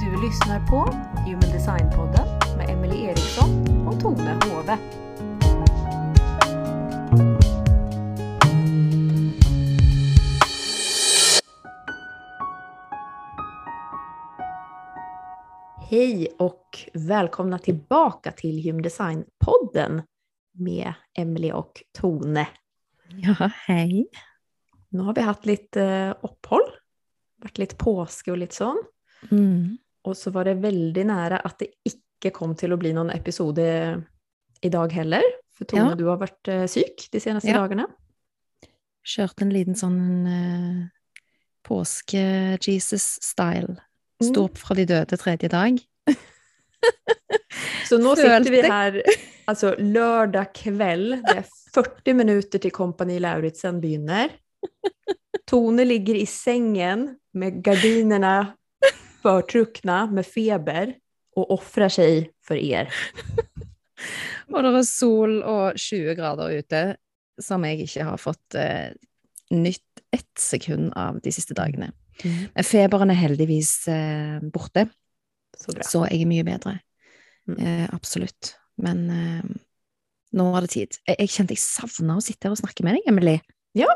Du lyssnar på Human Design-podden med Emily Eriksson och Tone Hove. Hej och välkomna tillbaka till Human Design-podden med Emily och Tone. Ja, hei. Nu har vi hatt litt eh, opphold. Vært litt påske og litt sånn. Mm. Og så var det veldig nære at det ikke kom til å bli noen episode i dag heller. For Tone, Ja. du har vært eh, syk de seneste Ja. dagene. Kjørte en liten sånn uh, påske-Jesus-style. Stå opp fra de døde tredje dag. Så nu sitter vi her altså lørdag kveld. det er 40 minutter til kompani Lauritsen begynner. Tone ligger i sengen med gardinene förtruckna med feber og offrer seg for er. Og det er sol og 20 grader ute, som jeg ikke har fått eh, nytt ett sekund av de siste dagene. Men feberen er heldigvis eh, borte, Så så jeg er mye bedre. Mm. Eh, absolutt. Men eh, nå er det tid. Jeg, jeg kjente jeg savna å sitte her og snakke med deg, Emily. Ja.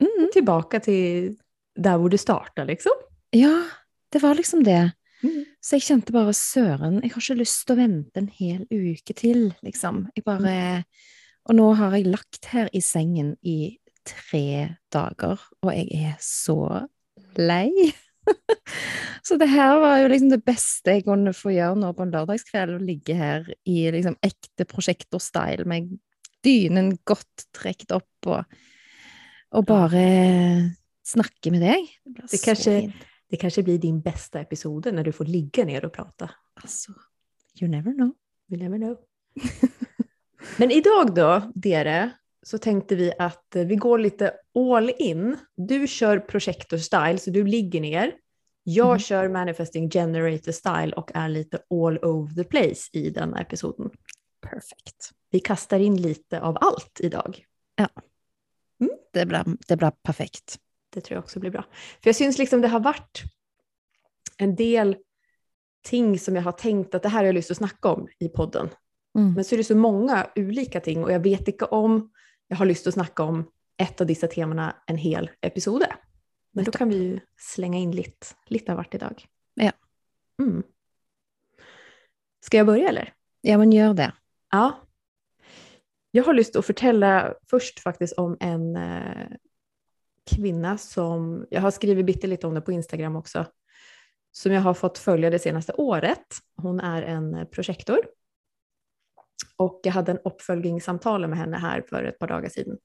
Mm. Tilbake til der hvor du starta, liksom. Ja, det var liksom det. Mm. Så jeg kjente bare søren, jeg har ikke lyst til å vente en hel uke til, liksom. Jeg bare Og nå har jeg lagt her i sengen i tre dager, og jeg er så lei. Så det her var jo liksom det beste jeg kunne få gjøre nå på en lørdagskveld, å ligge her i liksom ekte prosjektor-style med dynen godt trukket opp og, og bare snakke med deg. Det blir Det så fint. Det kanskje blir din beste episode når du får ligge ned og prate. Altså, you never know. You never know. Men i dag da, dere, så tenkte vi att eh, vi går litt all in. Du kjører projector style, så du ligger ned. Jeg mm. kjører manifesting generator style og er litt all over the place i denne episoden. Perfect. Vi kastar inn litt av alt i dag. blir, det blir perfekt. Det tror jeg også blir bra. For jeg syns liksom det har vært en del ting som jeg har tenkt at det her har jeg lyst til å snakke om i podden. Mm. Men så er det så mange ulike ting og jeg vet ikke om jeg har lyst til å snakke om ett av disse temaene en hel episode. Men da kan vi jo slenge inn litt, litt av i dag. Ja. Mm. Ska jeg begynne, eller? Ja, men gjør det. Ja. Jag har lyst att fortälla först faktiskt om en eh, kvinna som, jag har skrivit bitte lite om det på Instagram också, som jag har fått följa det senaste året. Hon är en eh, projektor. Och jag hade en uppföljningssamtal med henne här för ett par dagar sedan.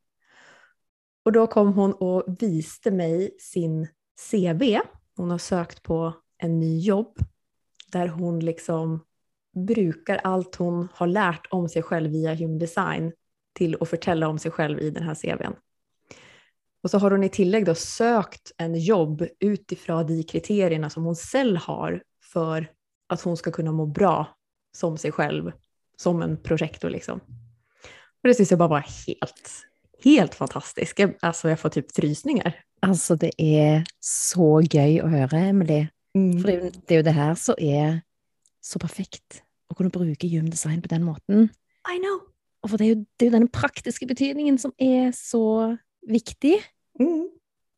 Och då kom hon och viste mig sin CV. Hon har sökt på en ny jobb där hon liksom brukar allt hon har lärt om sig själv via Human Design till att förtälla om sig själv i den här CVn. Och så har hon i tillägg då sökt en jobb utifrån de kriterierna som hon själv har för att hon ska kunna må bra som sig själv, som en projektor liksom. Och det syns jag bara var helt, helt fantastiskt. Jag, alltså jag får typ frysningar. Alltså det er så gøy å høre, Emily. For det det er jo det her som er så perfekt. Å kunne bruke Human Design på den måten. I know. Og for det er jo, det er jo denne praktiske betydningen som er så viktig. Mm.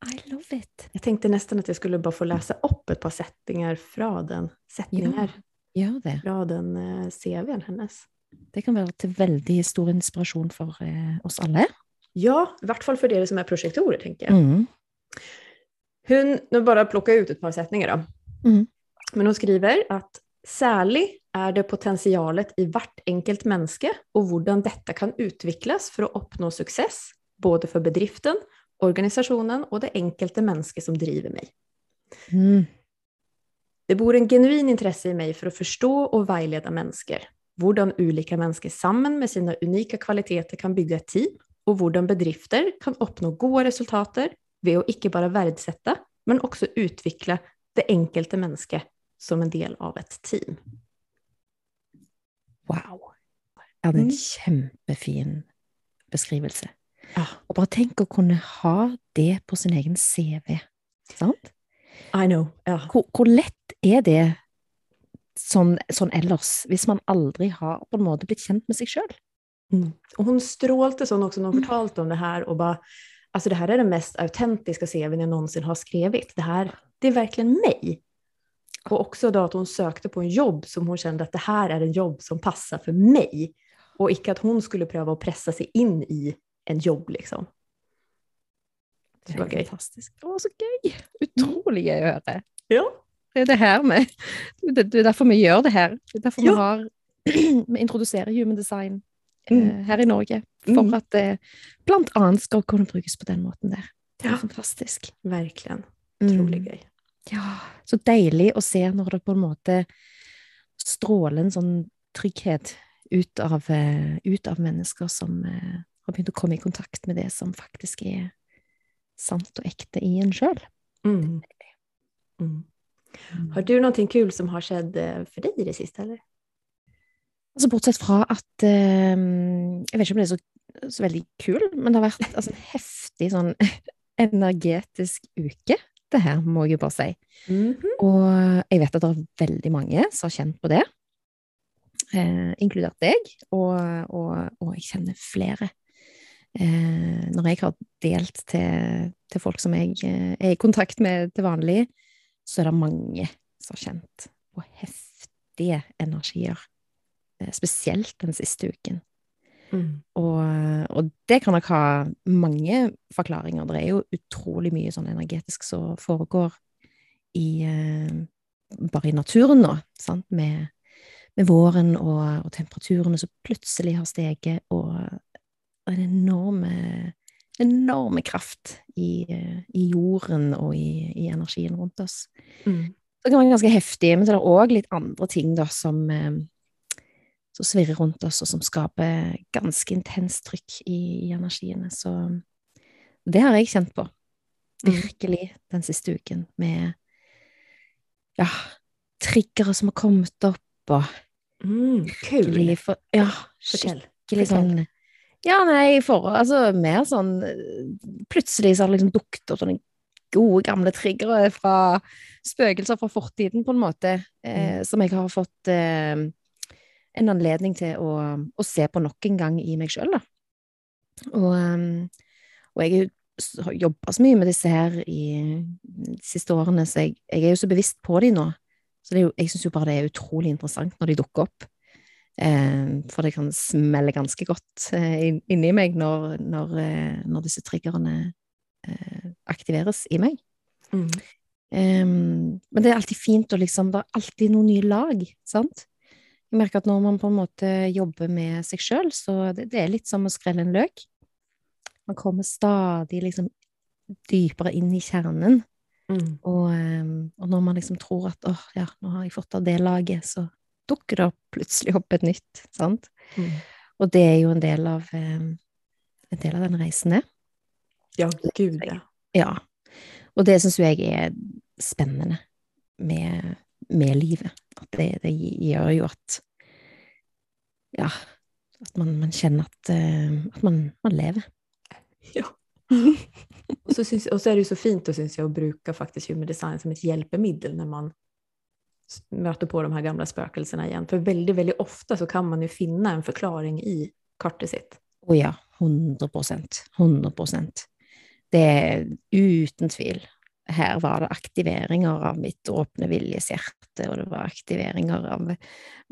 I love it. Jeg tenkte nesten at jeg skulle bare få lese opp et par setninger fra den, sättningar Gjør det. Fra den uh, CV-en hennes. Det kan være til veldig stor inspirasjon for uh, oss alle. Ja, i hvert fall for dere som er prosjektorer, tenker jeg. Mm. nå bare plukker jeg ut et par setninger, da. Mm. Men hun skriver at særlig är det potentialet i hvert enkelt menneske og hvordan dette kan utvikles for å oppnå success, både for bedriften, organisasjonen og det enkelte menneske som driver meg. Mm. Det bor en genuin intresse i meg for å forstå og veilede mennesker. Hvordan ulike mennesker sammen med sine unike kvaliteter kan bygge et team, og hvordan bedrifter kan oppnå gode resultater ved å ikke bare verdsette, men også utvikle det enkelte mennesket som en del av et team. Wow. Det er en Mm. kjempefin beskrivelse. Ja. Og bare tenk å kunne ha det på sin egen CV. Sant? I know. Ja. Hvor, hvor lett er det sånn, sånn ellers, hvis man aldri har på en måte blitt kjent med seg sjøl? Mm. hun hon strålte sånn også når hun fortalte om det her. og bare alltså det här är den mest autentiska CVn jag någonsin har skrivit. Det här, det är verkligen mig. Och också då att hon sökte på en jobb som hon kände att det här är en jobb som passar för mig. Och icke att hon skulle pröva att pressa sig in i en jobb liksom. Det Det var gøy. fantastisk. Å, så gøy! Utrolig gøy å høre. Ja. Det er det her med Det det er derfor vi gjør det her. Det er derfor Ja. vi har Vi introduserer human design eh, Mm. her i Norge. For Mm. at det blant annet skal kunne brukes på den måten der. Det er Ja. fantastisk. Verkligen. Otroligt Mm. gøy. Ja, så deilig å se når det på en måte stråler en sånn trygghet ut av, eh, ut av mennesker som eh, har begynt å komme i kontakt med det som faktisk er sant og ekte i en sjøl. Mm. Mm. Har du noe kul som har skjedd for deg i det siste, eller? Altså Bortsett fra at eh, Jeg vet ikke om det er så, så veldig kul, men det har vært altså, en heftig sånn energetisk uke. Det her må jeg jo bare si. Mhm. Og jeg vet at det er veldig mange som har kjent på det, eh, inkludert deg, og, og, og jeg kjenner flere. Eh, når jeg har delt til, til folk som jeg eh, er i kontakt med til vanlig, så er det mange som har kjent på heftige energier, eh, spesielt den siste uken. Mm. Og, og det kan nok ha mange forklaringer. Det er jo utrolig mye sånn energetisk som foregår i eh, bare i naturen nå, sant? Med, med våren og, og temperaturene som plutselig har steget, og en enorme, enorme kraft i, i jorden og i, i energien rundt oss. Mm. Det kan være ganske heftig, men så er det òg litt andre ting da, som, eh, som svirrer rundt oss, og som skaper ganske intenst trykk i, i energiene. Så det har jeg kjent på, Mm. virkelig, den siste uken, med ja, triggere som har kommet opp, og Mm. Kul. skikkelig for, Ja, skikkelig sånn Ja, nei, for, altså mer sånn Plutselig så har det liksom dukket opp sånne gode, gamle triggere fra spøkelser fra fortiden, på en måte, eh, som jeg har fått eh, en anledning til å, å se på nok en gang i meg sjøl, da. Og, eh, og jeg har jobba så mye med disse her i de siste årene, så jeg, jeg er jo så bevisst på de nå. Så det jo, jeg syns jo bare det er utrolig interessant når de dukker opp. Eh, for det kan smelle ganske godt eh, inni meg når, når, eh, når disse triggerne eh, aktiveres i meg. Mm. Em, men det er alltid fint å liksom Det er alltid noen nye lag, sant? Jeg merker at når man på en måte jobber med seg sjøl, så det, det er litt som å skrelle en løk. Man kommer stadig liksom dypere inn i kjernen. Mm. Og, og når man liksom tror at åh, ja, nå har jeg fått av det laget, så dukker det plutselig opp et nytt, sant? Mm. Og det er jo en del av, en del av den reisen, det. Ja, gud ja. Ja. Og det syns jo jeg er spennende med, med livet. At det, det gjør jo at Ja, at man, man kjenner at, eh, at man, man lever. Ja. og, så, syns, og så er det jo så fint å syns jag att bruka faktiskt human design som et hjelpemiddel når man møter på de her gamle spøkelsene igjen. For veldig veldig ofte så kan man jo finne en forklaring i kartet sitt. Å ja, 100% 100% Det er uten tvil. Her var det aktiveringer av mitt åpne viljeshjerte, og det var aktiveringer av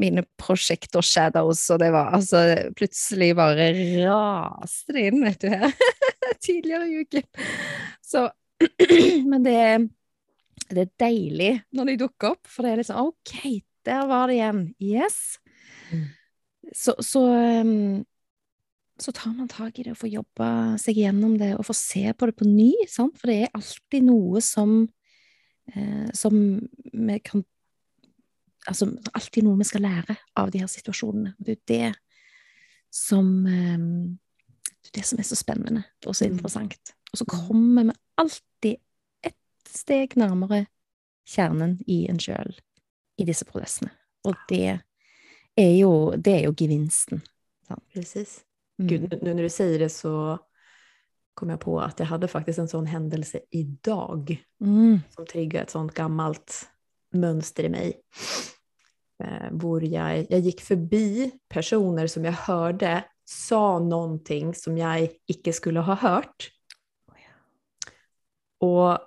mine prosjekter shadows, og det var altså Plutselig bare raste det inn, vet du, her tidligere i uken. Så Men det er det er deilig når de dukker opp, for det er liksom OK, der var det igjen. Yes. Mm. Så, så, um, så tar man tak i det og får jobba seg gjennom det og får se på det på ny, sant? for det er alltid noe som eh, som vi kan Altså alltid noe vi skal lære av de her situasjonene. Det er jo det som eh, Det er det som er så spennende og så Mm. interessant. Og så kommer vi alltid ett steg nærmere kjernen i en sjøl i disse prosessene. Og det er jo, det er jo gevinsten. Precis. Mm. Gud, nu, när du säger det så kom jag på att jag hade faktiskt en sån händelse idag Mm. som triggade ett sånt gammalt mönster i mig. Eh, jag, jag gick förbi personer som jag hörde sa någonting som jag icke skulle ha hört. Og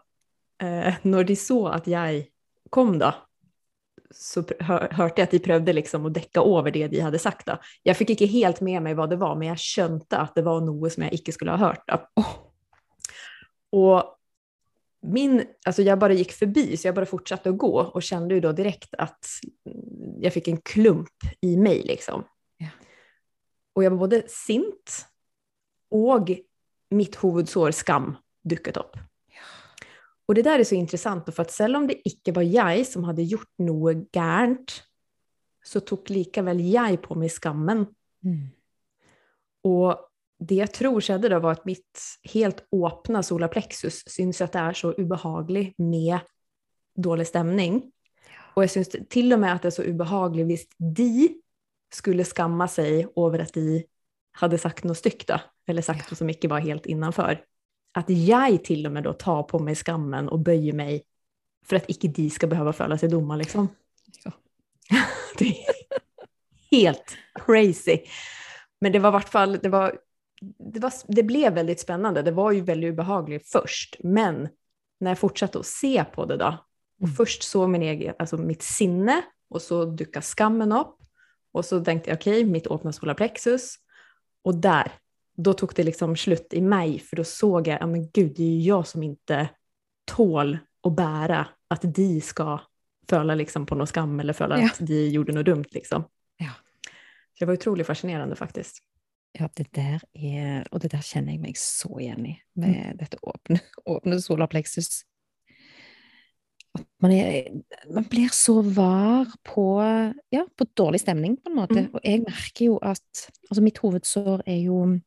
eh, når de så at jeg kom, da, så hørte jeg at de prøvde liksom å dekke over det de hadde sagt. da. Jeg fikk ikke helt med meg hva det var, men jeg skjønte at det var noe som jeg ikke skulle ha hørt. da. Og min, altså jeg bare gikk forbi, så jeg bare fortsatte å gå og kjente jo da direkt at jeg fikk en klump i meg, liksom. Ja. Og jeg var både sint og mitt hovedsår skam dukket opp. Og det der er så interessant, for selv om det ikke var jeg som hadde gjort noe gærent, så tok likevel jeg på meg skammen. Mm. Og det jeg tror skjedde da, var at mitt helt åpne solapleksus syns at det er så ubehagelig med dårlig stemning. Og jeg syns til og med at det er så ubehagelig hvis de skulle skamme seg over at de hadde sagt noe stygt, da, eller sagt noe som ikke var helt innenfor. At jeg til og med da tar på meg skammen og bøyer meg for at ikke de skal behøve føle seg dumme, liksom. Ja. det er helt crazy. Men det var i hvert fall det, var, det, var, det ble veldig spennende. Det var jo veldig ubehagelig først, men når jeg fortsatte å se på det, da, og først så min egen, altså mitt sinne, og så dukka skammen opp, og så tenkte jeg ok, mitt åpna solarplexus, og der, da tok det liksom slutt i meg, for da så jeg, ja men gud, det er jo jeg som ikke tål å bære at de skal føle liksom på noe skam, eller føle Ja. at de gjorde noe dumt, liksom. Ja. Så det var utrolig fascinerende, faktisk. Ja, det der er Og det der kjenner jeg meg så igjen i, med dette åpne, åpne solarplexus. At man, er, man blir så var på, ja, på dårlig stemning, på en måte. Mm. Og jeg merker jo at Altså, mitt hovedsår er jo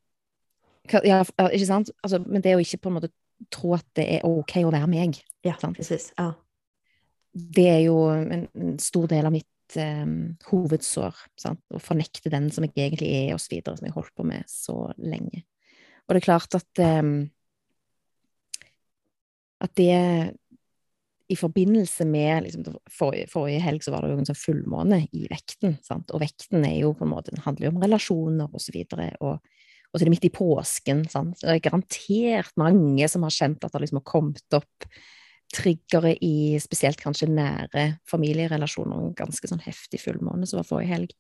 Ja, ikke sant? Altså, men det å ikke på en måte tro at det er ok å være meg, Ja, Sant. precis. Ja. det er jo en, en stor del av mitt um, hovedsår. Sant? Å fornekte den som jeg egentlig er, og så videre, som jeg har holdt på med så lenge. Og det er klart at um, at det i forbindelse med liksom, forrige, forrige helg så var det jo en sånn fullmåne i vekten. Sant? Og vekten er jo på en måte, den handler jo om relasjoner og så videre. Og, og så er det midt i påsken. Sant? Så det er garantert mange som har kjent at det liksom har kommet opp triggere i spesielt kanskje nære familierelasjoner. En ganske sånn heftig fullmåne som var forrige helg.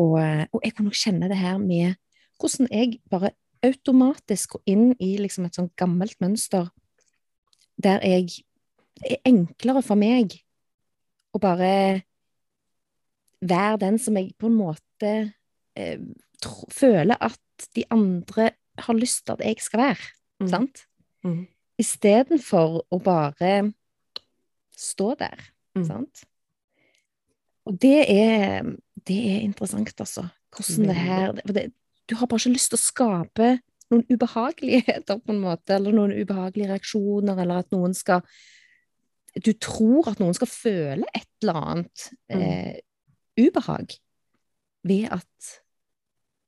Og, eh, og jeg kan nok kjenne det her med hvordan jeg bare automatisk går inn i liksom et sånn gammelt mønster der jeg Det er enklere for meg å bare være den som jeg på en måte eh, tro, føler at de andre har lyst til at jeg skal være. Mm. Sant? Mm. Istedenfor å bare stå der. Mm. Sant? Og det er, det er interessant, altså. Hvordan det her for det, Du har bare ikke lyst til å skape noen ubehageligheter, på en måte, eller noen ubehagelige reaksjoner, eller at noen skal Du tror at noen skal føle et eller annet eh, ubehag ved at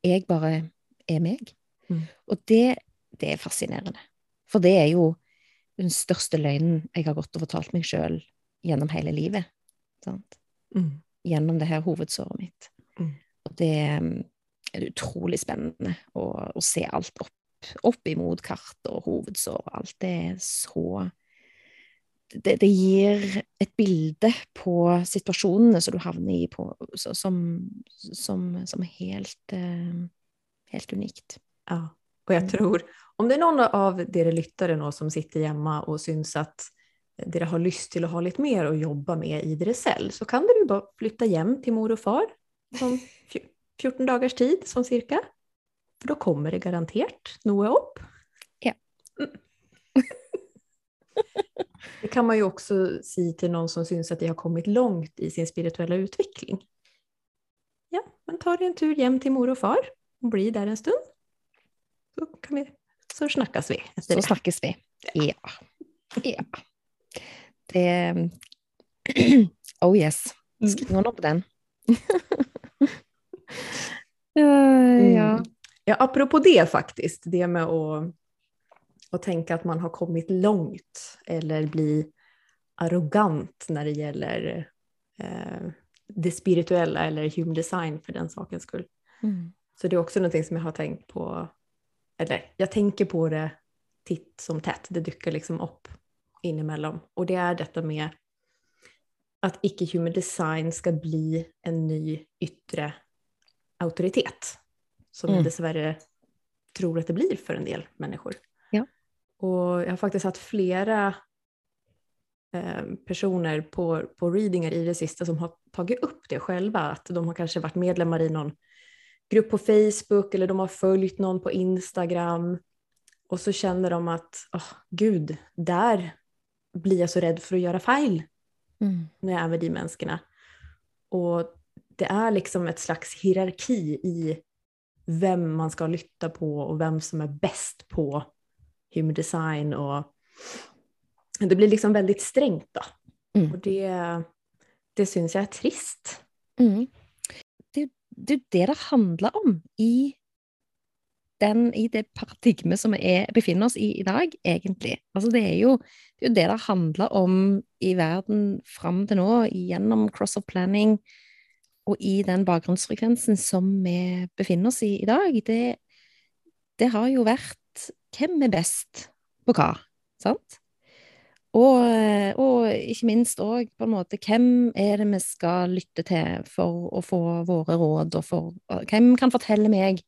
jeg bare er meg. Mm. Og det, det er fascinerende. For det er jo den største løgnen jeg har gått og fortalt meg sjøl gjennom hele livet. Sant? Mm. Gjennom det her hovedsåret mitt. Mm. Og det um, er utrolig spennende å, å se alt opp, opp imot kart og hovedsår og alt. Det er så det, det gir et bilde på situasjonene som du havner i, på, så, som, som, som helt, eh, helt unikt. Ja, og jeg Mm. tror, om det er noen av dere lyttere nå som sitter hjemme og syns at dere har lyst til å ha litt mer å jobbe med i dere selv, så kan dere jo bare flytte hjem til mor og far om 14 dagers tid, sånn cirka. For da kommer det garantert noe opp. Ja. Mm. Det kan man jo også si til noen som syns at de har kommet langt i sin spirituelle utvikling. Ja, men ta deg en tur hjem til mor og far, bli der en stund. Så, kan vi, så snakkes vi Så snakkes vi. Ja. ja. Det Oh yes. Skriv noen opp den. Eh, ja. Mm. Ja, apropå det faktisk. det med å å tenke at man har kommet langt, eller bli arrogant når det gjelder eh, det spirituelle, eller human design for den sakens skull. Mm. Så det är också någonting som jag har tänkt på, eller jag tänker på det titt som tätt, det dyker liksom opp innimellom. Og det er dette med at ikke-human design skal bli en ny yttre autoritet, Som Mm. jag dessvärre tror at det blir for en del mennesker. Ja. Og jeg har faktisk hatt flere eh, personer på, på readinger i det siste som har tatt opp det selv, at de har kanskje vært medlemmer i någon grupp på Facebook eller de har följt någon på Instagram. Och så känner de att, oh, gud, där blir jag så rädd för att göra fel Mm. när jag är med de människorna. Och det är liksom ett slags hierarki i vem man ska lytta på och vem som är bäst på human design. Och det blir liksom väldigt strängt då. Mm. Och det, det syns jag är trist. Mm. Det, er det det handler om i, den, i det paradigmet som vi er, befinner oss i i dag, egentlig. Altså det, er jo, det er det det handler om i verden fram til nå, gjennom cross of planning og i den bakgrunnsfrekvensen som vi befinner oss i i dag. Det, det har jo vært hvem er best på hva, sant? Og, og ikke minst òg på en måte hvem er det vi skal lytte til for å få våre råd, og for hvem kan fortelle meg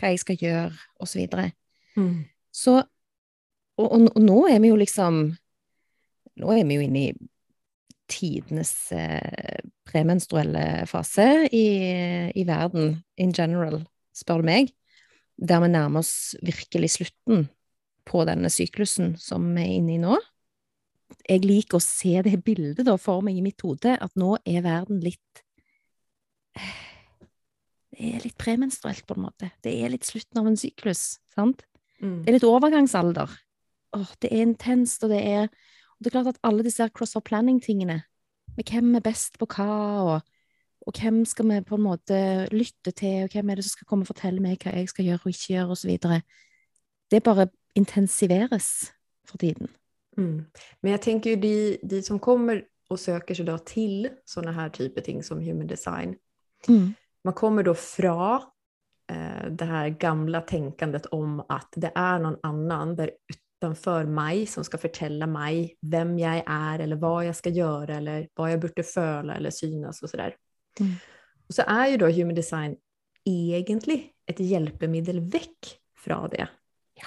hva jeg skal gjøre, og så videre. Så og, og, og nå er vi jo liksom Nå er vi jo inne i tidenes eh, premenstruelle fase i, i verden in general, spør du meg. Der vi nærmer oss virkelig slutten på denne syklusen som vi er inne i nå jeg liker å se det bildet da for meg i mitt hode, at nå er verden litt Det er litt premenstruelt, på en måte. Det er litt slutten av en syklus, sant? Mm. Det er litt overgangsalder. Åh, det er intenst, og det er og Det er klart at alle disse crossover planning-tingene, med hvem er best på hva, og, og hvem skal vi på en måte lytte til, og hvem er det som skal komme og fortelle meg hva jeg skal gjøre og ikke gjøre, osv., det bare intensiveres for tiden. Mm. Men jag tänker ju de, de som kommer och söker sig då till sådana här typer ting som human design, Mm. man kommer då fra eh, det här gamla tänkandet om att det är någon annan där utanför mig som ska förtälla mig vem jag är eller vad jag ska göra eller vad jag burde føle eller synas och sådär. Mm. Och så är ju då human design egentligen ett hjelpemiddel väck fra det. Ja.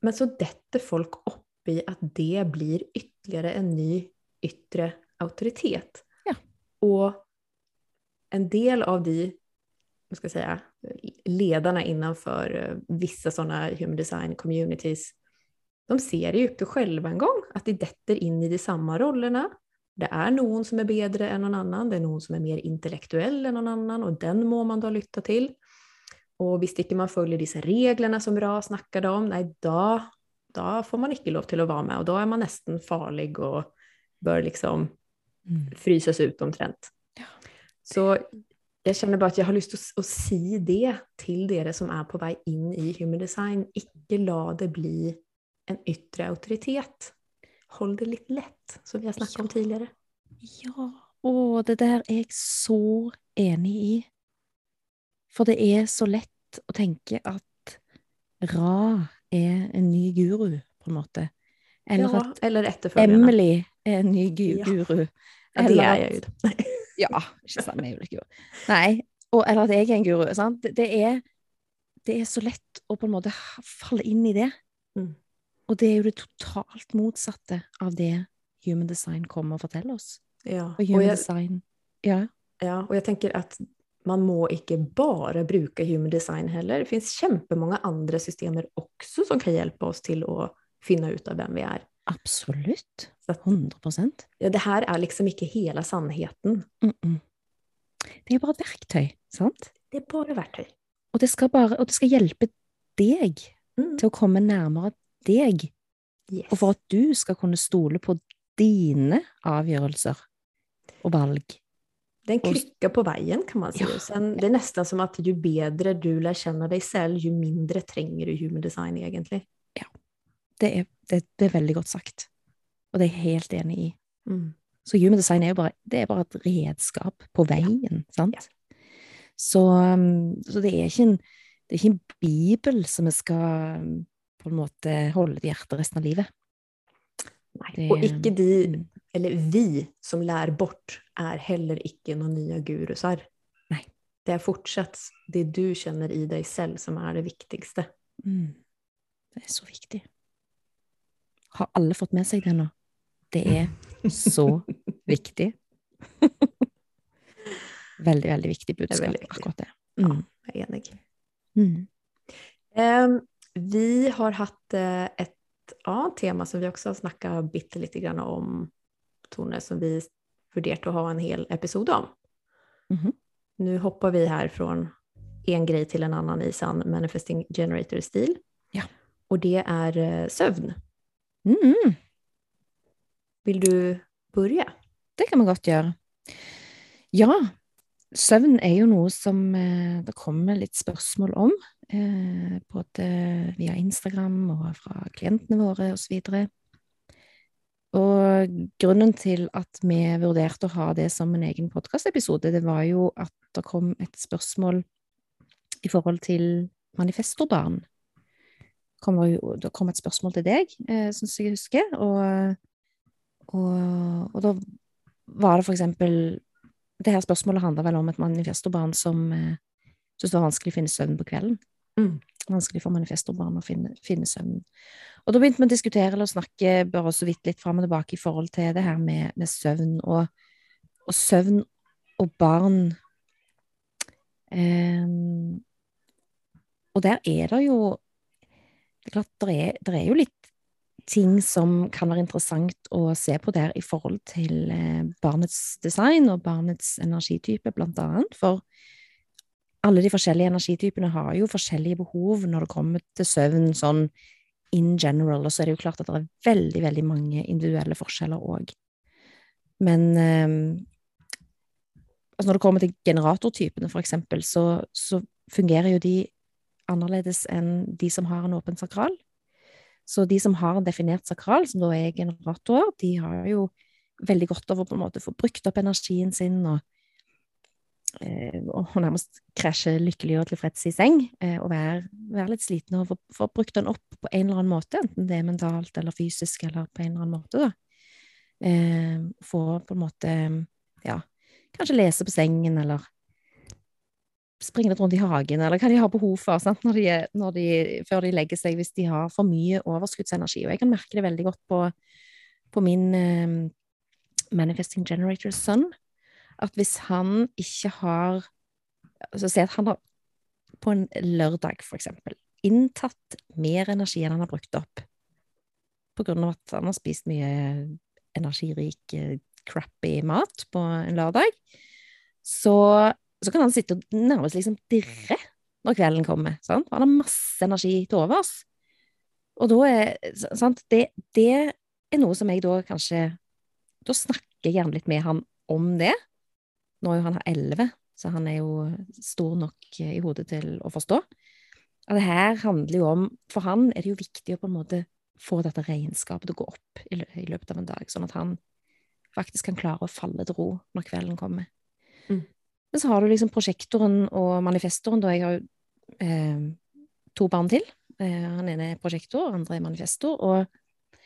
Men så detter folk opp i at det blir ytterligere en ny ytre autoritet. Ja. Og en del av de ska säga, ledarna innanför eh, vissa sådana human design communities, de ser ju upp själva en gång, at de detter inn i de samme rollene. Det er noen som er bedre enn noen annen, det er noen som er mer intellektuell enn noen annen, og den må man da lytte til. Og hvis ikke man følger disse reglene som Ra snakket om, nei, da, da får man ikke lov til å være med, og da er man nesten farlig og bør liksom Mm. fryses ut omtrent. Så jeg kjenner bare at jeg har lyst til å, å si det til dere som er på vei inn i human design. Ikke la det bli en ytre autoritet. Hold det litt lett, som vi har snakket om tidligere. Ja, Å, det der er jeg så enig i. For det er så lett å tenke at Ra er en ny guru, på en måte. Eller ja, at eller. Emily er en ny gu guru. Ja, Eller er at- jeg jo. Ja, ikke sant, jeg er jo ikke guru. Nei, og, eller at jeg er en guru, sant. Det, er, det er så lett å på en måte falle inn i det. Mm. Og det er jo det totalt motsatte av det human design kommer og forteller oss. Ja. Og Og jeg, design, ja. ja, og jeg tenker at man må ikke bare bruke human design heller. Det finnes kjempemange andre systemer også som kan hjelpe oss til å finne ut av hvem vi er. Absolutt. 100% ja, det her er liksom ikke hele sannheten. mm -mm. Det er bare et verktøy, sant? Det er bare verktøy. Og det skal, bare, og det skal hjelpe deg Mm. til å komme nærmere deg, Yes. og for at du skal kunne stole på dine avgjørelser og valg. Det er en krykke på veien, kan man si. Ja. Sen, det er nesten som at jo bedre du lærer kjenne deg selv, jo mindre trenger du human design, egentlig. Det er, det, det er veldig godt sagt. Og det er jeg helt enig i. Mm. Så human design er jo bare, det er bare et redskap på veien, sant? Så, um, så det er ikke en, det er ikke en bibel som vi skal um, på en måte holde til hjertet resten av livet. Nei. Det- Og ikke de, Mm. Eller vi, som lærer bort, er heller ikke noen nye gurusar. Nei. Det er fortsatt det du kjenner i deg selv, som er det viktigste. Mm. Det er så viktig. Har alle fått med seg det nå? Det er så viktig. veldig, veldig viktig budskap, veldig viktig. akkurat det. Ja. Mm. Jeg er enig. Mm. Um, vi har hatt uh, et annet tema som vi også har snakket bitte litt grann om, Tone, som vi vurderte å ha en hel episode om. Mhm. Nu hoppar vi här från en grej till en annan i sann manifesting generator-stil. Ja. Och det är eh, sömn. Mm. Vill du börja? Det kan man godt gjøre. Ja, søvn er jo noe som eh, det kommer litt spørsmål om, eh, både via Instagram og fra klientene våre osv. Og grunnen til at vi vurderte å ha det som en egen podkastepisode, det var jo at det kom et spørsmål i forhold til manifestorbarn. Kom det, jo, det kom et spørsmål til deg, eh, syns jeg husker, og, og, og da var det for eksempel Det her spørsmålet handla vel om et manifestorbarn som eh, syntes det var vanskelig å finne søvn på kvelden. Mm. Vanskelig for manifestorbarn å finne, finne søvn. Og da begynte vi å diskutere eller snakke bare så vidt litt fram og tilbake i forhold til det her med, med søvn og, og søvn og barn. Um, og der er det jo Det er klart, det er, det er jo litt ting som kan være interessant å se på der i forhold til eh, barnets design og barnets energitype, blant annet. For alle de forskjellige energitypene har jo forskjellige behov når det kommer til søvn, sånn in general. Og så er det jo klart at det er veldig, veldig mange individuelle forskjeller òg. Men eh, altså når det kommer til generatortypene, eksempel, så, så fungerer jo de annerledes enn de som har en åpen sakral. Så de som har en definert sakral, som da er generatorer, de har jo veldig godt av å på en måte få brukt opp energien sin og, og nærmest krasje lykkelig og tilfreds i seng, eh, og være, være litt sliten og få, brukt den opp på en eller annen måte, enten det er mentalt eller fysisk eller på en eller annen måte, da. Eh, få på en måte, ja, kanskje lese på sengen eller springe litt rundt i hagen, eller hva de har behov for? Når de, når de, før de legger seg, hvis de har for mye overskuddsenergi. Og jeg kan merke det veldig godt på, på min eh, Manifesting Generator Son, at hvis han ikke har altså Si at han har på en lørdag, for eksempel, inntatt mer energi enn han har brukt opp, på grunn av at han har spist mye energirik, eh, crappy mat på en lørdag, så så kan han sitte og nærmest liksom dirre når kvelden kommer. Sant? Han har masse energi til overs. Og da er sant? Det, det er noe som jeg da kanskje Da snakker jeg gjerne litt med han om det. Nå er jo han elleve, så han er jo stor nok i hodet til å forstå. Og det her handler jo om For han er det jo viktig å på en måte få dette regnskapet til å gå opp i, lø i løpet av en dag, sånn at han faktisk kan klare å falle til ro når kvelden kommer. Mm. Men så har du liksom prosjektoren og manifestoren, da jeg har jo eh, to barn til. Eh, han ene er prosjektor, andre er manifestor. Og,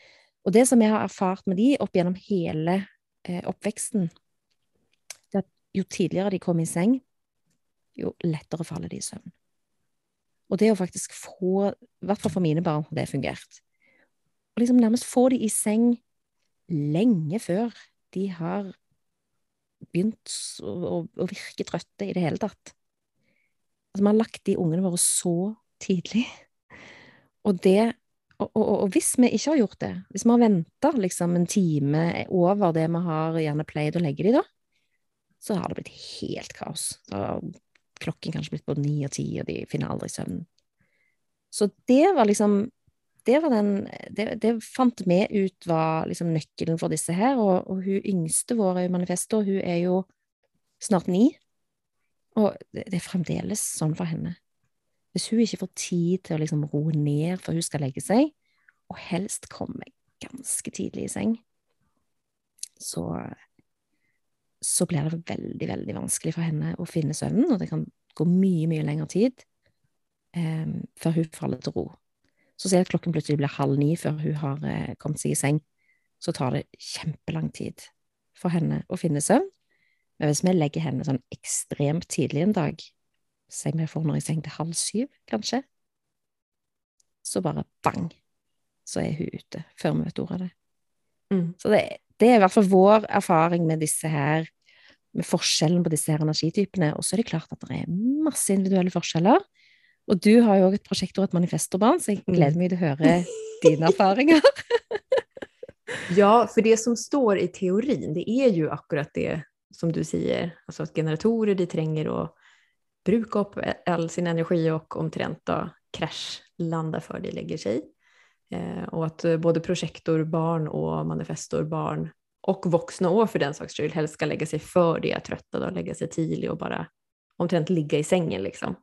og det som jeg har erfart med de opp gjennom hele eh, oppveksten, jo tidligere de kom i seng, jo lettere faller de i søvn. Og det å faktisk få, i hvert fall for mine barn, det fungert. Og liksom nærmest få de i seng lenge før de har begynt å, å, å virke trøtte i det hele tatt. Altså, vi har lagt de ungene våre så tidlig. Og det og, og, og hvis vi ikke har gjort det, hvis vi har venta liksom en time over det vi har gjerne pleid å legge de da, så har det blitt helt kaos. Så klokken kanskje blitt både ni og ti, og de finner aldri søvn. Så det var liksom det, var den, det, det fant vi ut var liksom nøkkelen for disse her, og, og hun yngste vår i manifestet, hun er jo snart ni, og det, er fremdeles sånn for henne. Hvis hun ikke får tid til å liksom roe ned før hun skal legge seg, og helst komme ganske tidlig i seng, så, så blir det veldig, veldig vanskelig for henne å finne søvnen, og det kan gå mye, mye lengre tid eh, før hun faller til ro. Så ser jeg at klokken plutselig blir halv ni før hun har eh, kommet seg i seng, så tar det kjempelang tid for henne å finne søvn. Men hvis vi legger henne sånn ekstremt tidlig en dag, si vi får henne i seng til halv syv, kanskje, så bare bang, så er hun ute før vi vet ordet av det. Mm. Så det, det er i hvert fall vår erfaring med disse her, med forskjellen på disse her energitypene. Og så er det klart at det er masse individuelle forskjeller. Og du har jo òg et prosjekt og et manifestorbarn, så jeg gleder meg til å høre dine erfaringer. Ja, for det som står i teorien, det er jo akkurat det som du sier. Altså at generatorer de trenger å bruke opp all sin energi og omtrent da krasjlande før de legger seg. Eh, og att eh, både prosjektorbarn barn manifestorbarn manifestor, barn och vuxna år för den saks skull helst ska lägga sig för det er trötta och lägga sig tidigt och bara omtrent ligga i sängen liksom.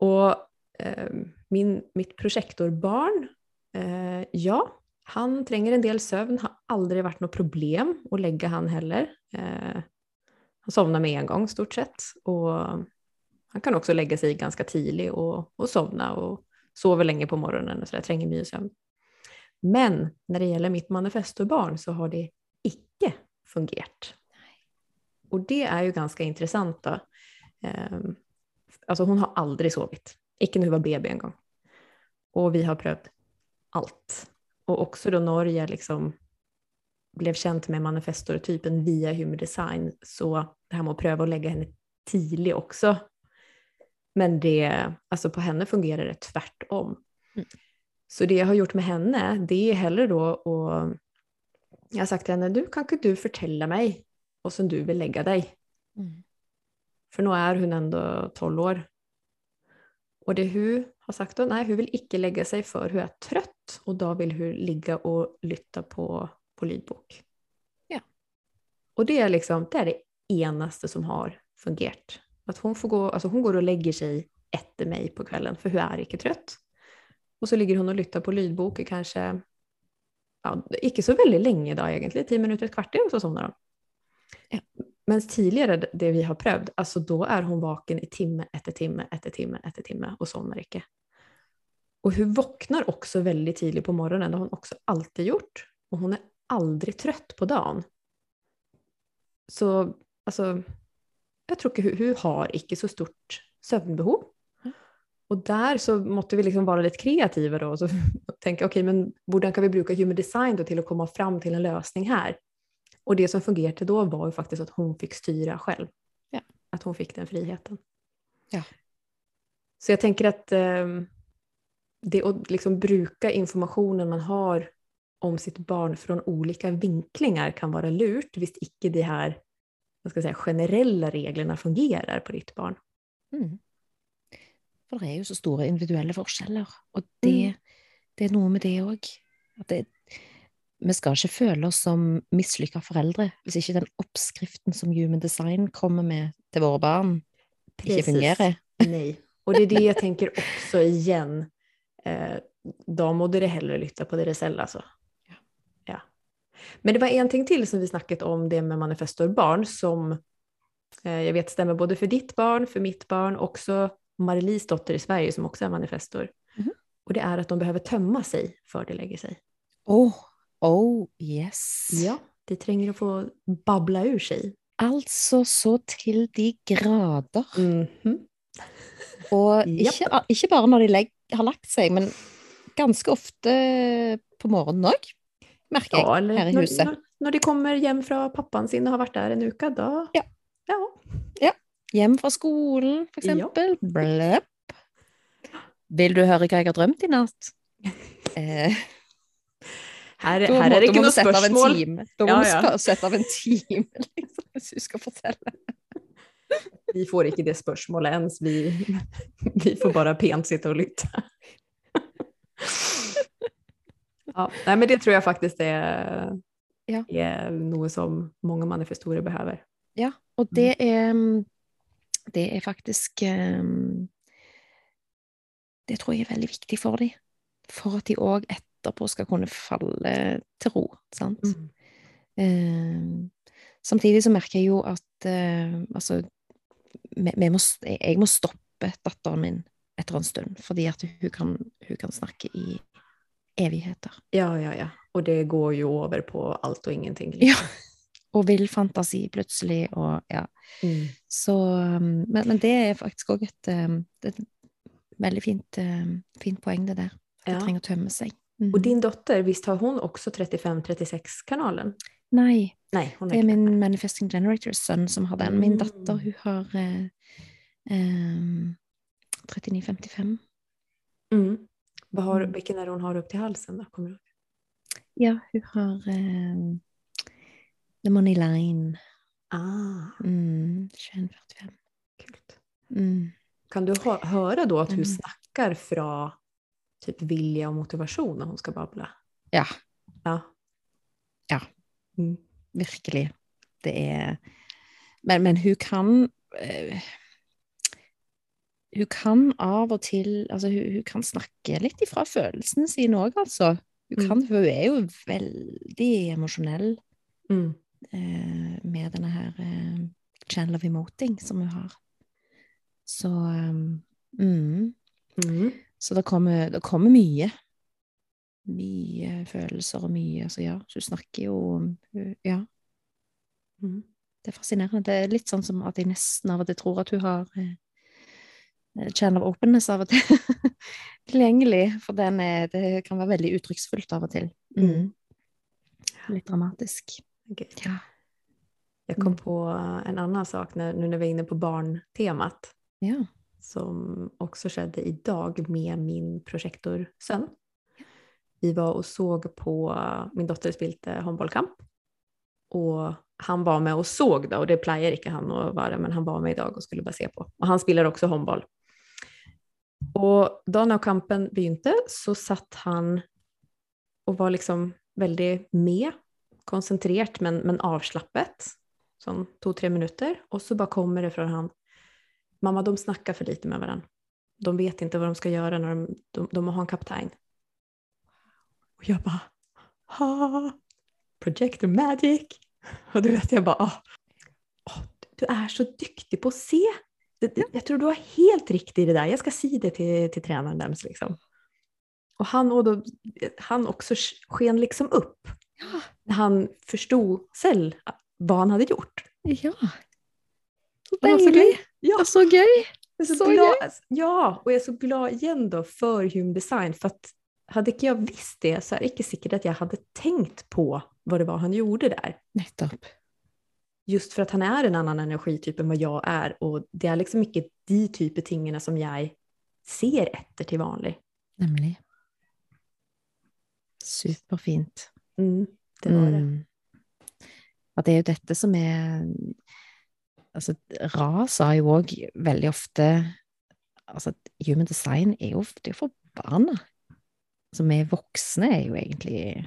Och eh, min, mitt projektorbarn, eh, ja, han trenger en del søvn, har aldri vært noe problem å legge han heller. Eh, han sovner med en gang, stort sett. Og han kan også legge seg ganske tidlig og, og sovne og sove lenge på morgenen, så jeg trenger mye søvn. Men når det gjelder mitt manifestobarn, så har det ikke fungert. Og det er jo ganske interessant, da. Um, altså, hun har aldri sovet. Ikke når hun var baby engang. Og vi har prøvd alt Og også da Norge liksom ble kjent med manifestortypen via Human Design, så det her med å prøve å legge henne tidlig også Men det, altså på henne fungerer det tvärtom. Mm. Så det jag har gjort med henne, det är heller då och jag har sagt till henne, du kan ikke du fortelle meg och som du vil legge deg? Mm. For nå er hun ändå 12 år. Og det hun har sagt da, nei, hun vil ikke legge seg før hun er trøtt, og da vil hun ligge og lytte på, på lydbok. Ja. Og det er liksom det er det eneste som har fungert. At hun, får gå, altså hun går og legger seg etter meg på kvelden, for hun er ikke trøtt. Og så ligger hun og lytter på lydbok i kanskje ja, ikke så veldig lenge da, egentlig. Ti minutter, et kvarter, og så sovner hun. Ja. Mens tidligere, det vi har prøvd, altså da er hun vaken i time etter time etter time etter time og sovner ikke. Og hun våkner også veldig tidlig på morgenen, det har hun også alltid gjort. Og hun er aldri trøtt på dagen. Så altså Jeg tror ikke hun, hun har ikke så stort søvnbehov. Og der så måtte vi liksom være litt kreative da, og så tenke ok, men hvordan kan vi bruke human design til å komme fram til en løsning her? Och det som fungerade då var ju faktiskt att hon fick styra själv. Ja. Att hon fick den friheten. Ja. Så jag tänker att eh, det att liksom bruka informationen man har om sitt barn från olika vinklingar kan vara lurt, hvis ikke de her vad ska säga, generella reglerna på ditt barn. Mm. For det er jo så store individuelle forskjeller, og det, mm. det er noe med det òg. Vi skal ikke føle oss som mislykka foreldre hvis ikke den oppskriften som Human Design kommer med til våre barn, Precis. ikke fungerer. Nei. Og det er det jeg tenker også igjen. Eh, da må dere heller lytte på dere selv, altså. Ja. ja. Men det var en ting til som vi snakket om, det med manifestorbarn, som eh, jeg vet stemmer både for ditt barn, for mitt barn, også Marilis dotter i Sverige, som også er manifestor. Mm. Og det er at de behøver tømme seg før de legger seg. Oh, Oh yes. Ja, de trenger å få babla ur seg. Altså så til de grader. Mm -hmm. Og ikke, ikke, bare når de legg, har lagt seg, men ganske ofte på morgenen òg, merker jeg, ja, her i huset. Når, når, de kommer hjem fra pappaen sin og har vært der en uke, da Ja. ja. ja. Hjem fra skolen, for eksempel. Ja. Bløpp. Vil du høre hva jeg har drømt i natt? eh, her, her er det ikke noe spørsmål. Da må ja, ja. sette av en time, liksom, hvis du skal fortelle. Vi får ikke det spørsmålet ens. Vi, vi får bare pent sitte og lytte. Ja, nei, men det tror jeg faktisk er, ja. er noe som mange manifestorer behøver. Ja, og det mm. er, det er faktisk um, Det tror jeg er veldig viktig for dem. for at de òg etterpå skal kunne falle til ro, sant. Mm. Eh, samtidig så merker jeg jo at eh, altså vi, vi må, jeg må stoppe datteren min etter en stund, fordi at hun kan, hun kan snakke i evigheter. Ja, ja, ja. Og det går jo over på alt og ingenting. Ja. Og vill fantasi plutselig, og ja. Mm. Så um, men, men det er faktisk òg et, um, er et veldig fint, um, fint poeng, det der. At Ja. det trenger å tømme seg. Mm. Og din dotter, visst har hun også 35-36-kanalen? Nei, Nei, hun det er min min Manifesting Generators sønn som har den. Min Mm. datter, hun har eh, eh, 3955. Mm. Hva har, Mm. hvilken er det hun har opp til halsen? da? Kommer du? Ja, hun har um, The Money Line. Ah, Mm, 2145. kult. Mm. Kan du høre da at hun Mm. snakker fra typ vilje og motivasjon når hun skal bable? Ja, Ja. Ja. Mm. virkelig. Det er Men, men hun kan uh, Hun kan av og til Altså, hun, hun kan snakke litt ifra følelsene sine òg, altså. Hun, Mm. kan, hun er jo veldig emosjonell Mm. Eh, med denne her eh, channel of emoting som hun har. Så um, mm. Mm. Så det kommer, det kommer mye. Mye følelser og mye Altså, ja, så hun snakker jo Ja. Mm. Det er fascinerende. Det er litt sånn som at jeg nesten av og til tror at hun har eh, channel of openness av og til tilgjengelig, for den er, det kan være veldig uttrykksfullt av og til. Mm. Litt dramatisk. Gøy. Ja. Jag kom Mm. på en annan sak när, nu när vi är inne på barntemat ja. som också skedde idag med min projektorsön. Vi var och såg på, min dotter spilte håndbollkamp och han var med och såg då, och det pleier ikke han å være, men han var med idag och skulle bare se på. Och han spiller også håndboll. Og da når kampen begynte så satt han og var liksom veldig med, konsentrert men, men avslappet, sånn to-tre minutter. Og så bare kommer det fra han, mamma de snakker for lite med hverandre. De vet ikke hva de skal gjøre når de, de, de må ha en kaptein. Og jeg bare, ha, projector magic. Og du vet, jeg bare, åh, åh, du er så dyktig på å se. Jeg tror du har helt riktig i det der. Jeg skal si det til, til treneren deres, liksom. Og han, og då, han også sken liksom opp. Ja. Han forstod selv hva han hadde gjort. ja. Så deilig! gøy. Ja, Og så gøy! så så glad, ja, og jeg er så glad igjen da for Hume Design. For at hadde ikke jeg visst det, så er det ikke sikkert at jeg hadde tenkt på hva det var han gjorde der. Nettopp. Just for at han er en annen energitype enn hva jeg er, og det er liksom ikke de type tingene som jeg ser etter til vanlig. Nemlig. Superfint. Mm, det var det. Mm. At det er jo dette som er Altså, Ra sa jo òg veldig ofte Altså, human design er jo, det er for barna. Altså, vi voksne er jo egentlig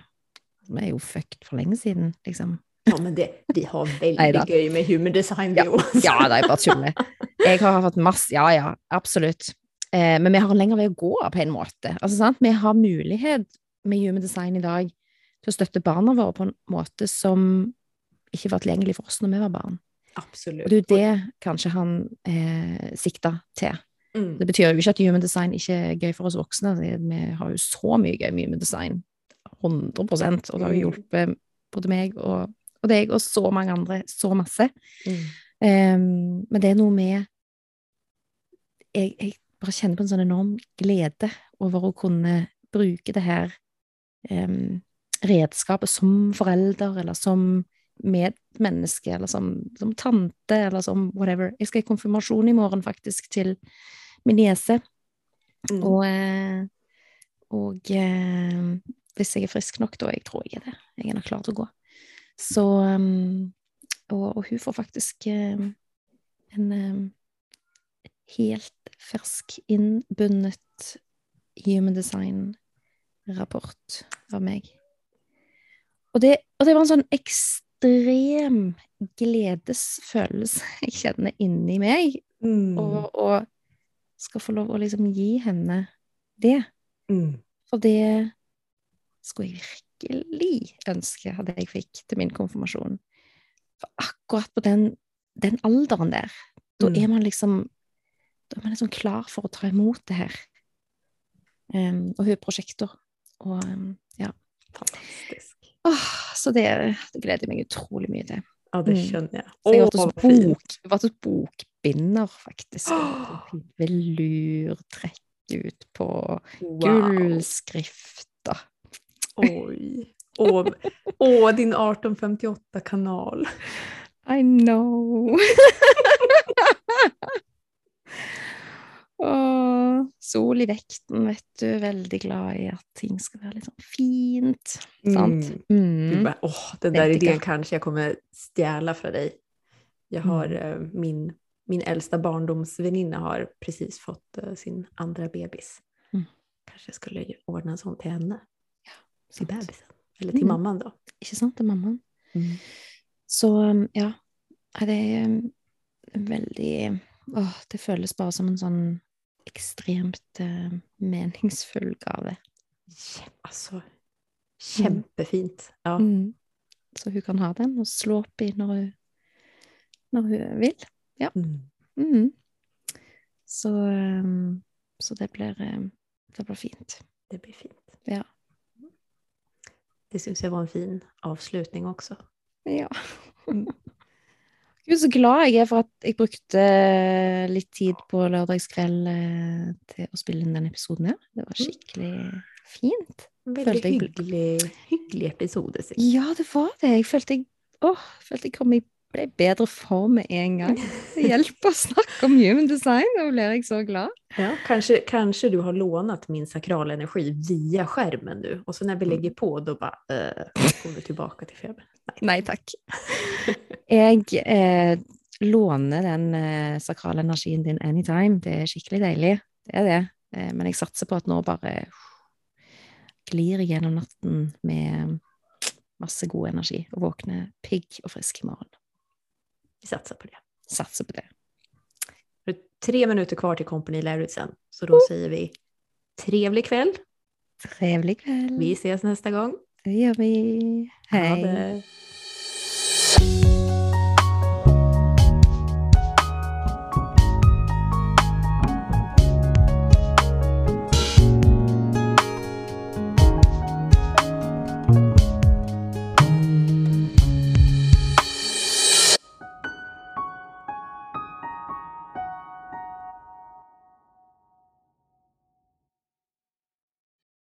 Vi er jo fucked for lenge siden, liksom. Ja, men det, de har veldig Neida. gøy med Human Design, vi Ja. Ja, det er bare tulle. Jeg har fått masse Ja, ja, absolutt. Eh, men vi har en lengre vei å gå på en måte. Altså, sant? Vi har mulighet med human design i dag til å støtte barna våre på en måte som ikke var tilgjengelig for oss når vi var barn. Absolutt. Og det er jo det kanskje han eh, sikta til. Mm. Det betyr jo ikke at human design ikke er gøy for oss voksne. Vi har jo så mye gøy med human design. 100 Og det har jo Mm. hjulpet både meg og, og deg og så mange andre så masse. Mm. Ehm, men det er noe med jeg, jeg bare kjenner på en sånn enorm glede over å kunne bruke det her em, redskapet som forelder, eller som medmenneske, eller som, som tante, eller som whatever. Jeg skal i konfirmasjon i morgen, faktisk, til min niese. Mm. Og, eh, og eh, hvis jeg er frisk nok, da, jeg tror jeg er det, jeg er nok klar til å gå. Så um, og, og hun får faktisk en helt fersk, innbundet human design-rapport av meg. Og det, og det var en sånn ekstrem gledesfølelse jeg kjenner inni meg, Mm. og, og skal få lov å liksom gi henne det. Mm. For det skulle jeg virkelig ønske at jeg fikk til min konfirmasjon. For akkurat på den, den alderen der, da Mm. er man liksom Da er man liksom klar for å ta imot det her. Um, og hun er prosjektor. Og um, ja. Fantastisk. Åh, så det, det gleder jeg meg utrolig mye til. Ja, det Mm. skjønner jeg. Så jeg har vært hos bok, vært hos bokbinder, faktisk. Oh. Velurtrekk ut på Wow. gullskrifter. Åh, åh, din 1858-kanal. I know! Og sol i vekten, vet du. Veldig glad i at ting skal være litt sånn fint. Sant? Mm. Mm. åh, den der ideen kanskje jeg kommer stjele fra deg. Jeg har Mm. min, min eldste barndomsvenninne har precis fått uh, sin andre bebis. Mm. jeg jag skulle ordne en sånn til henne, Ja, til bebisen. Eller til Mm. mamman da. Ikke sant? Til mammaen. Så ja, det er veldig Åh, det føles bare som en sånn ekstremt uh, meningsfull gave. Kjem- altså kjempefint. Ja. Mm. Så hun kan ha den og slå opp i når hun, når hun vil. Mm. Mm. Så, um, så det blir um, Det blir fint. Det blir fint. Ja. Det syns jeg var en fin avslutning også. Ja. Mm. Gud, så glad jeg er for at jeg brukte litt tid på lørdagskveld eh, til å spille inn den episoden her. Det var skikkelig fint. Veldig jeg hyggelig, hyggelig episode. Sikkert. Ja, det var det. Jeg følte jeg, åh, følte jeg kom i ble i bedre form med en gang. Det hjelper å snakke om human design, da blir jeg så glad. Ja, kanskje, kanskje du har lånt min sakral energi via skjermen nå, og så når vi legger på da bare äh, kommer du tilbake til febern. Nei. Nei takk. Jeg eh, låner den eh, sakrale energien din anytime. Det er skikkelig deilig. Det er det. Eh, men jeg satser på at nå bare glir gjennom natten med masse god energi og våkner pigg og frisk i morgen. Vi satsar på det. Satser på det. Det är tre minuter kvar till Company Lauritzen så då säger vi trevlig kväll. Trevlig kväll. Vi ses nästa gång. Det gjør vi. Det.